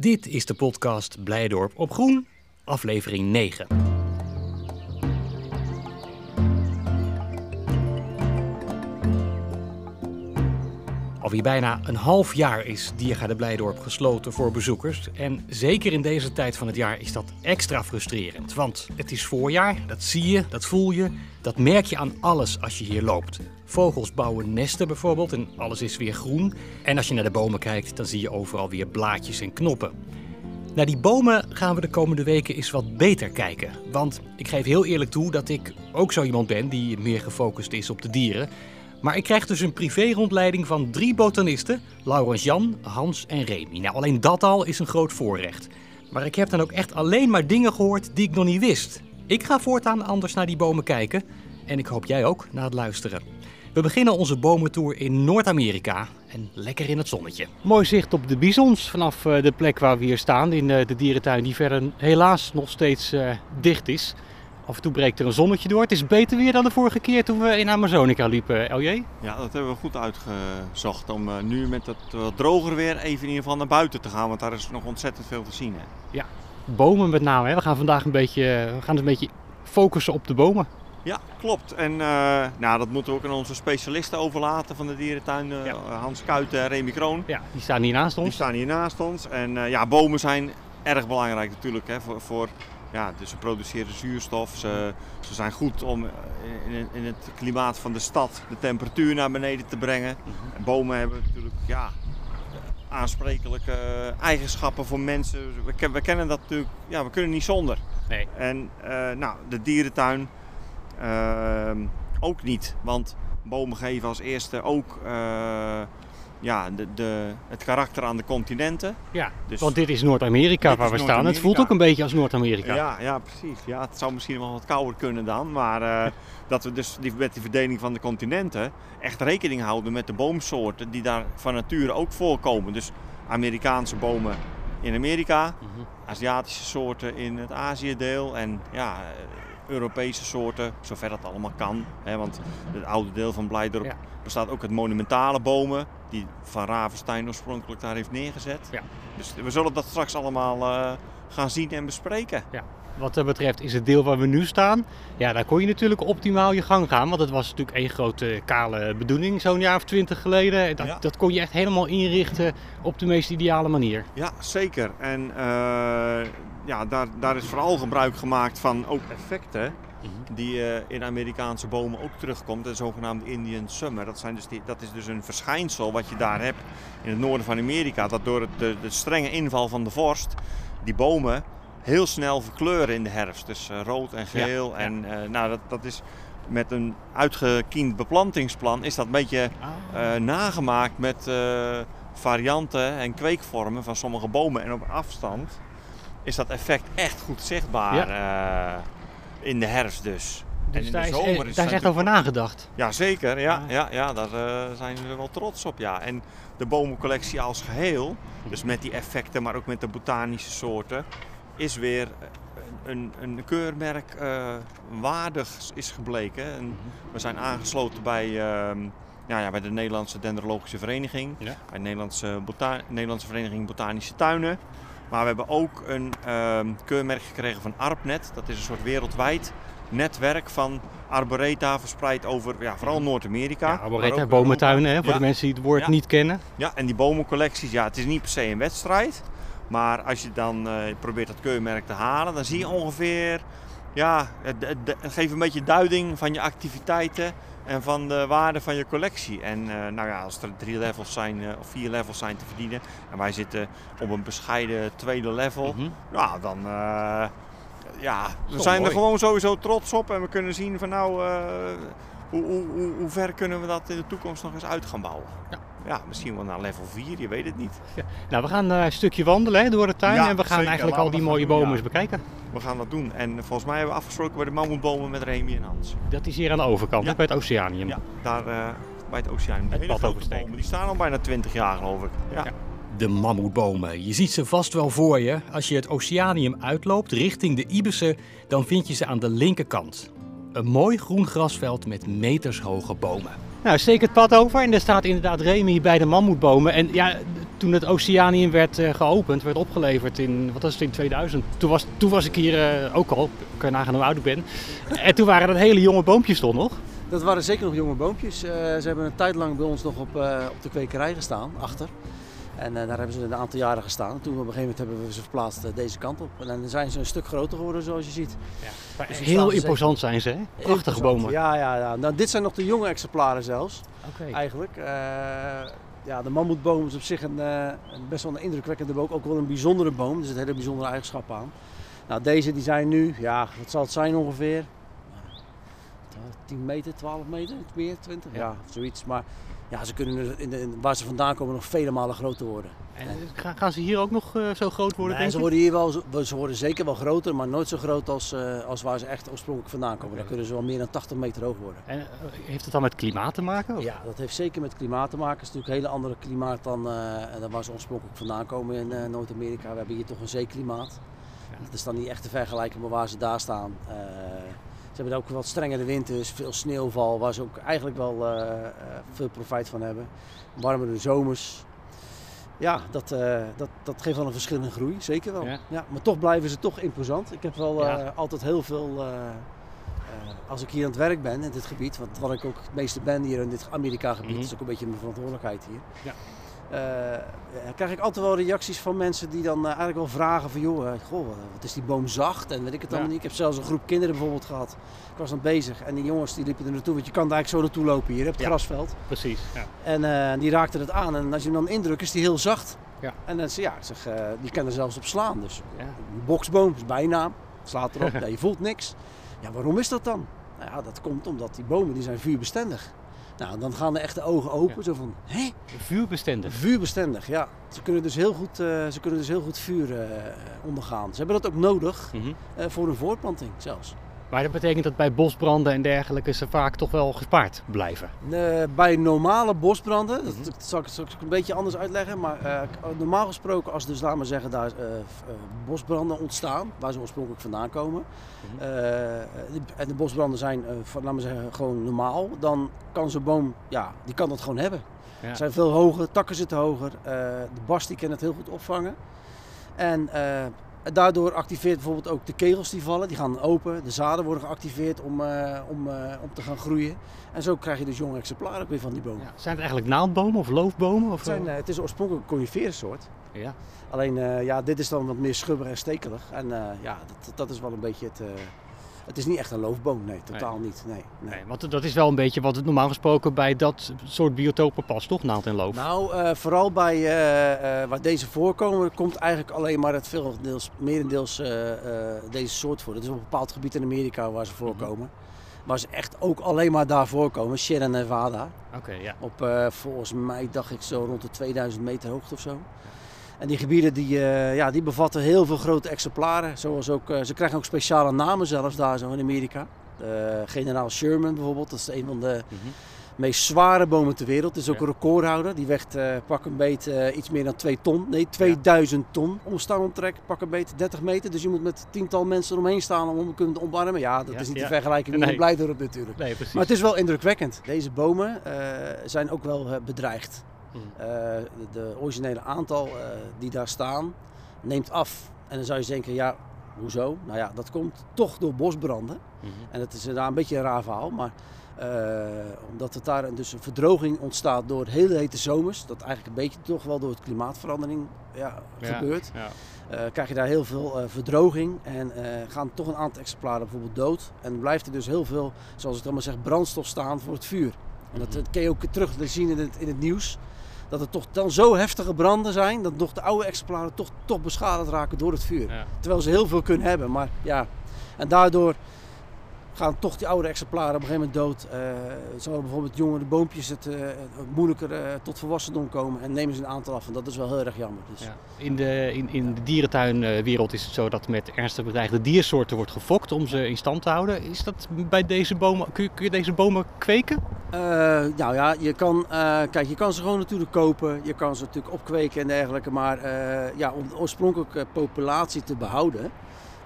Dit is de podcast Blijdorp op Groen, aflevering 9. Alweer bijna een half jaar is Diergaarde Blijdorp gesloten voor bezoekers. En zeker in deze tijd van het jaar is dat extra frustrerend. Want het is voorjaar, dat zie je, dat voel je, dat merk je aan alles als je hier loopt. Vogels bouwen nesten bijvoorbeeld en alles is weer groen. En als je naar de bomen kijkt, dan zie je overal weer blaadjes en knoppen. Naar die bomen gaan we de komende weken eens wat beter kijken. Want ik geef heel eerlijk toe dat ik ook zo iemand ben die meer gefocust is op de dieren. Maar ik krijg dus een privé-rondleiding van drie botanisten: Laurens Jan, Hans en Remy. Nou, alleen dat al is een groot voorrecht. Maar ik heb dan ook echt alleen maar dingen gehoord die ik nog niet wist. Ik ga voortaan anders naar die bomen kijken. En ik hoop jij ook na het luisteren. We beginnen onze bomentour in Noord-Amerika en lekker in het zonnetje. Mooi zicht op de bisons vanaf eh, de plek waar we hier staan in eh, de dierentuin, die verder helaas nog steeds uh, dicht is. Af en toe breekt er een zonnetje door. Het is beter weer dan de vorige keer toen we in Amazonica liepen, LJ. Ja, dat hebben we goed uitgezocht. Om uh, nu met het wat droger weer even in ieder geval naar buiten te gaan. Want daar is nog ontzettend veel te zien. Hè. Ja, bomen met name. Hè. We gaan vandaag een beetje, we gaan een beetje focussen op de bomen. Ja, klopt. En uh, nou, dat moeten we ook aan onze specialisten overlaten van de dierentuin. Uh, ja. Hans Kuiten en Remy Kroon. Ja, die staan hier naast ons. Die staan hier naast ons. En ja, bomen zijn erg belangrijk natuurlijk hè, voor, voor ja, dus ze produceren zuurstof. Ze, ze zijn goed om in, in, het klimaat van de stad de temperatuur naar beneden te brengen. En bomen hebben natuurlijk ja, aansprekelijke eigenschappen voor mensen. We, we, kennen dat natuurlijk, ja, we kunnen niet zonder. Nee. En uh, nou, de dierentuin uh, ook niet. Want bomen geven als eerste ook uh, ja, de, de, het karakter aan de continenten. Ja, dus want dit is Noord-Amerika waar we staan. Het voelt ook een beetje als Noord-Amerika. Ja, ja, precies. Ja, het zou misschien wel wat kouder kunnen dan. Maar uh, dat we dus die, met die verdeling van de continenten echt rekening houden met de boomsoorten die daar van nature ook voorkomen. Dus Amerikaanse bomen in Amerika, mm -hmm. Aziatische soorten in het Aziëdeel en ja, Europese soorten, zover dat allemaal kan. Hè, want het oude deel van Blijdorp ja. bestaat ook uit monumentale bomen, die Van Ravenstein oorspronkelijk daar heeft neergezet. Ja. Dus we zullen dat straks allemaal uh, gaan zien en bespreken. Ja. Wat dat betreft is het deel waar we nu staan, ja, daar kon je natuurlijk optimaal je gang gaan. Want het was natuurlijk één grote kale bedoeling zo'n jaar of twintig geleden. Dat, Ja. dat kon je echt helemaal inrichten op de meest ideale manier. Ja, zeker. En uh, ja, daar, daar is vooral gebruik gemaakt van ook effecten die uh, in Amerikaanse bomen ook terugkomt. De zogenaamde Indian Summer. Dat, zijn dus die, dat is dus een verschijnsel wat je daar hebt in het noorden van Amerika. Dat door het, de, de strenge inval van de vorst die bomen heel snel verkleuren in de herfst. Dus uh, rood en geel. Ja, en uh, nou, dat, dat is met een uitgekiend beplantingsplan is dat een beetje uh, nagemaakt met varianten en kweekvormen van sommige bomen. En op afstand is dat effect echt goed zichtbaar ja. in de herfst dus. Dus en in daar de zomer is, is daar is echt over nagedacht. Ja, zeker. Ja, ja, ja, daar uh, zijn we wel trots op. Ja. En de bomencollectie als geheel, dus met die effecten, maar ook met de botanische soorten, is weer een, een keurmerk uh, waardig is gebleken. En we zijn aangesloten bij, uh, ja, ja, bij de Nederlandse Dendrologische Vereniging, ja. bij de Nederlandse, Bota Nederlandse Vereniging Botanische Tuinen. Maar we hebben ook een uh, keurmerk gekregen van ARPNet. Dat is een soort wereldwijd netwerk van arboreta verspreid over ja, vooral Noord-Amerika. Ja, arboreta, bomentuinen, hè, voor ja. de mensen die het woord ja. niet kennen. Ja, en die bomencollecties, ja, het is niet per se een wedstrijd. Maar als je dan uh, probeert dat keurmerk te halen, dan zie je ongeveer, ja, het, het, het geeft een beetje duiding van je activiteiten en van de waarde van je collectie. En uh, nou ja, als er drie levels zijn uh, of vier levels zijn te verdienen en wij zitten op een bescheiden tweede level, Mhm. mm -hmm. nou dan, ja, we Zo zijn mooi. er gewoon sowieso trots op en we kunnen zien van nou, uh, hoe, hoe, hoe, hoe ver kunnen we dat in de toekomst nog eens uit gaan bouwen. Ja. Ja, misschien wel naar level 4, je weet het niet. Ja. Nou, we gaan uh, een stukje wandelen hè, door de tuin Ja, en we gaan zeker. eigenlijk al die mooie doen, bomen eens bekijken. We gaan dat doen. En volgens mij hebben we afgesproken bij de mammoetbomen met Remy en Hans. Dat is hier aan de overkant, bij het Oceanium. Ja, daar uh, bij het oceaan. Die Het hele pad grote oversteken. bomen, die staan al bijna 20 jaar geloof ik. Ja. De mammoetbomen. Je ziet ze vast wel voor je. Als je het Oceanium uitloopt richting de Ibissen, dan vind je ze aan de linkerkant. Een mooi groen grasveld met metershoge bomen. Nou, steek het pad over en daar staat inderdaad Remy bij de mammoetbomen. En ja, toen het Oceanium werd uh, geopend, werd opgeleverd in, wat was het, in 2000. Toen was, toen was ik hier uh, ook al, kan je nagaan hoe oud ik ben. en toen waren dat hele jonge boompjes toch nog? Dat waren zeker nog jonge boompjes. Uh, ze hebben een tijd lang bij ons nog op, op de kwekerij gestaan, achter. En daar hebben ze een aantal jaren gestaan. Toen op een gegeven moment hebben we ze verplaatst deze kant op. En dan zijn ze een stuk groter geworden zoals je ziet. Ja. Dus heel imposant zijn ze, hè? Prachtige bomen. Ja, ja, ja. Nou, dit zijn nog de jonge exemplaren zelfs, okay. eigenlijk ja, de mammoetboom is op zich een, uh, best wel een indrukwekkende boom. Ook wel een bijzondere boom. Er zit hele bijzondere eigenschappen aan. Nou, deze die zijn nu, ja, wat zal het zijn ongeveer? 10 meter, 12 meter, meer, 20? Ja, zoiets. Maar ja, ze kunnen in de, waar ze vandaan komen nog vele malen groter worden. En gaan ze hier ook nog uh, zo groot worden? Nee, ze worden hier wel, ze worden zeker wel groter, maar nooit zo groot als, uh, als waar ze echt oorspronkelijk vandaan komen. Okay. Dan kunnen ze wel meer dan 80 meter hoog worden. En uh, heeft het dan met klimaat te maken? Of? Ja, dat heeft zeker met klimaat te maken. Het is natuurlijk een hele andere klimaat dan, dan waar ze oorspronkelijk vandaan komen in Noord-Amerika. We hebben hier toch een zeeklimaat. Ja. Dat is dan niet echt te vergelijken met waar ze daar staan. Ze hebben ook wat strengere winters, veel sneeuwval, waar ze ook eigenlijk wel veel profijt van hebben. Warmere zomers, ja, dat, uh, dat, dat geeft wel een verschillende groei, zeker wel. Ja. maar toch blijven ze toch imposant. Ik heb wel altijd heel veel, als ik hier aan het werk ben in dit gebied, want wat ik ook het meeste ben hier in dit Amerika-gebied, mm -hmm. is ook een beetje mijn verantwoordelijkheid hier. Ja uh, krijg ik altijd wel reacties van mensen die dan uh, eigenlijk wel vragen van joh, goh, wat is die boom zacht en weet ik het allemaal niet. Ik heb zelfs een groep kinderen bijvoorbeeld gehad. Ik was dan bezig en die jongens die liepen er naartoe, want je kan daar eigenlijk zo naartoe lopen hier op het ja, grasveld. Precies. Ja. En die raakten het aan en als je hem dan indrukt is die heel zacht. Ja. En dan ja, zeg, die kan er zelfs op slaan. Dus ja. een boksboom is bijnaam, slaat erop, ja, je voelt niks. Ja, waarom is dat dan? Nou ja, dat komt omdat die bomen die zijn vuurbestendig. Nou, dan gaan de echte ogen open. Zo van, hé? Vuurbestendig? Vuurbestendig, ja. Ze kunnen dus heel goed, uh, ze kunnen dus heel goed vuur uh, ondergaan. Ze hebben dat ook nodig mm -hmm. uh, voor een voortplanting zelfs. Maar dat betekent dat bij bosbranden en dergelijke ze vaak toch wel gespaard blijven? Uh, bij normale bosbranden, dat, mhm. dat, zal, ik, zal, ik, een beetje anders uitleggen, maar uh, normaal gesproken als dus, laten we zeggen, daar uh, bosbranden ontstaan, waar ze oorspronkelijk vandaan komen, -hmm. en de bosbranden zijn, laten we zeggen, gewoon normaal, dan kan zo'n boom, ja, die kan dat gewoon hebben. Ja. Ze zijn veel hoger, takken zitten hoger, de bast die kan het heel goed opvangen. En Daardoor activeert bijvoorbeeld ook de kegels die vallen, die gaan open. De zaden worden geactiveerd om, uh, om, uh, om te gaan groeien. En zo krijg je dus jonge exemplaren weer van die bomen. Ja. Zijn het eigenlijk naaldbomen of loofbomen? Of het, zijn, uh, het is oorspronkelijk een coniferensoort. Ja. Alleen ja, dit is dan wat meer schubbig en stekelig. En ja, dat, dat is wel een beetje het het is niet echt een loofboom, nee, totaal niet. Nee, nee. nee, want dat is wel een beetje wat het normaal gesproken bij dat soort biotopen past, toch? Naald en loof? Nou, uh, vooral bij uh, uh, waar deze voorkomen, komt eigenlijk alleen maar het veel deels, merendeels deze soort voor. Dat is op een bepaald gebied in Amerika waar ze mhm. voorkomen. Mm -hmm. Waar ze echt ook alleen maar daar voorkomen, Sierra Nevada. Oké, ja. Op volgens mij dacht ik zo rond de 2000 meter hoogte of zo. En die gebieden die, uh, ja, die bevatten heel veel grote exemplaren. Zoals ook, uh, ze krijgen ook speciale namen zelfs daar zo in Amerika. Generaal Sherman bijvoorbeeld, dat is een van de mm -hmm. meest zware bomen ter wereld. Het is ook ja. een recordhouder. Die weegt pak een beet iets meer dan 2 ton. Nee, 2000 ja. ton. Omstamomtrek, pak een beet 30 meter. Dus je moet met tiental mensen eromheen staan om hem te kunnen omarmen. Ja, dat ja, is niet te vergelijken met nee. een natuurlijk. Nee, maar het is wel indrukwekkend. Deze bomen zijn ook wel bedreigd. Uh, de, originele aantal uh, die daar staan neemt af. En dan zou je denken, ja, hoezo? Nou ja, dat komt toch door bosbranden. Mm -hmm. En dat is daar een beetje een raar verhaal, maar uh, omdat het daar dus een verdroging ontstaat door hele hete zomers, dat eigenlijk een beetje toch wel door het klimaatverandering ja, ja gebeurt, ja. Krijg je daar heel veel verdroging en gaan toch een aantal exemplaren bijvoorbeeld dood. En blijft er dus heel veel, zoals het allemaal zegt, brandstof staan voor het vuur. En dat, dat kun je ook terug zien in het, in het nieuws dat er toch dan zo heftige branden zijn dat nog de oude exemplaren toch, toch beschadigd raken door het vuur. Ja. Terwijl ze heel veel kunnen hebben, maar ja. En daardoor gaan toch die oude exemplaren op een gegeven moment dood. Uh, zouden bijvoorbeeld jongere boompjes het uh, moeilijker uh, tot volwassendom komen en nemen ze een aantal af. En dat is wel heel erg jammer. Dus. Ja. In, de, in, in de dierentuinwereld is het zo dat met ernstig bedreigde diersoorten wordt gefokt om ze in stand te houden. Is dat bij deze bomen, kun je, kun je deze bomen kweken? nou ja, je kan, kijk, je kan ze gewoon natuurlijk kopen. Je kan ze natuurlijk opkweken en dergelijke. Maar ja, om de oorspronkelijke populatie te behouden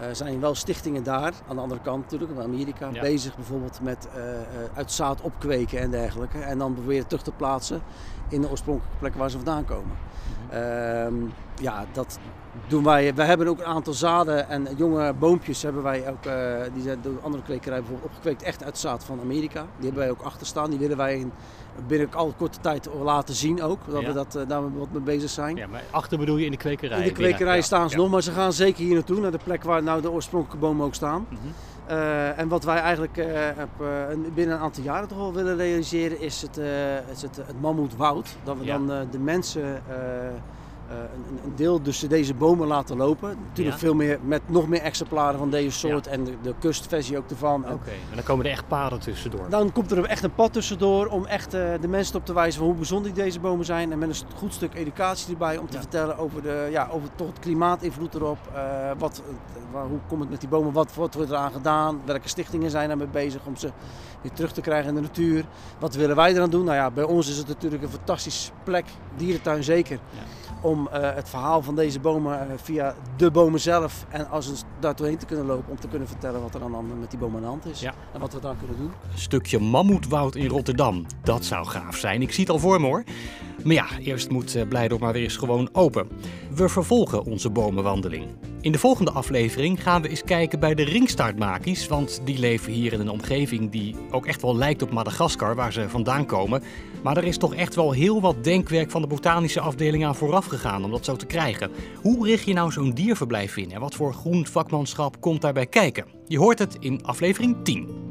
Er zijn wel stichtingen daar, aan de andere kant natuurlijk, in Amerika, Ja. bezig bijvoorbeeld met eh, eh, uit zaad opkweken en dergelijke. En dan proberen terug te plaatsen in de oorspronkelijke plek waar ze vandaan komen. Ehm, ja, dat doen wij. We hebben ook een aantal zaden en jonge boompjes hebben wij ook, die zijn door andere kwekerijen bijvoorbeeld opgekweekt, echt uit zaad van Amerika. Die hebben wij ook achter staan. Die willen wij in, binnen al korte tijd laten zien ook, dat Ja. we dat, eh, daar wat mee bezig zijn. Ja, maar achter bedoel je in de kwekerij? In de kwekerij staan ze ja. nog, maar ze gaan zeker hier naartoe, naar de plek waar nou de oorspronkelijke bomen ook staan. Mhm. Eh, en wat wij eigenlijk eh, binnen een aantal jaren toch wel willen realiseren is het, is het, het mammoetwoud. Dat we dan de mensen een, een deel tussen deze bomen laten lopen. Natuurlijk Ja. veel meer met nog meer exemplaren van deze soort en de, de kustversie ook ervan. Oké, en dan komen er echt paden tussendoor. dan komt er echt een pad tussendoor om echt eh, de mensen op te wijzen van hoe bijzonder deze bomen zijn. En met een goed stuk educatie erbij om te Ja. vertellen over, de, ja, over toch het klimaatinvloed erop. eh, wat, eh, waar, hoe komt het met die bomen? Wat, wat wordt eraan gedaan? Welke stichtingen zijn daarmee bezig om ze weer terug te krijgen in de natuur? Wat willen wij eraan doen? Nou ja, bij ons is het natuurlijk een fantastische plek, dierentuin zeker. Om eh, het verhaal van deze bomen eh, via de bomen zelf en als eens daar doorheen te kunnen lopen om te kunnen vertellen wat er dan aan- met die bomen aan de hand is. Ja. En wat we daar kunnen doen. Een stukje mammoetwoud in Rotterdam. Dat zou gaaf zijn. Ik zie het al voor me hoor. Maar ja, eerst moet eh, Blijdorp maar weer eens gewoon open. We vervolgen onze bomenwandeling. In de volgende aflevering gaan we eens kijken bij de ringstaartmakies. Want die leven hier in een omgeving die ook echt wel lijkt op Madagaskar, waar ze vandaan komen. Maar er is toch echt wel heel wat denkwerk van de botanische afdeling aan vooraf gegaan om dat zo te krijgen. Hoe richt je nou zo'n dierverblijf in en wat voor groen vakmanschap komt daarbij kijken? Je hoort het in aflevering 10.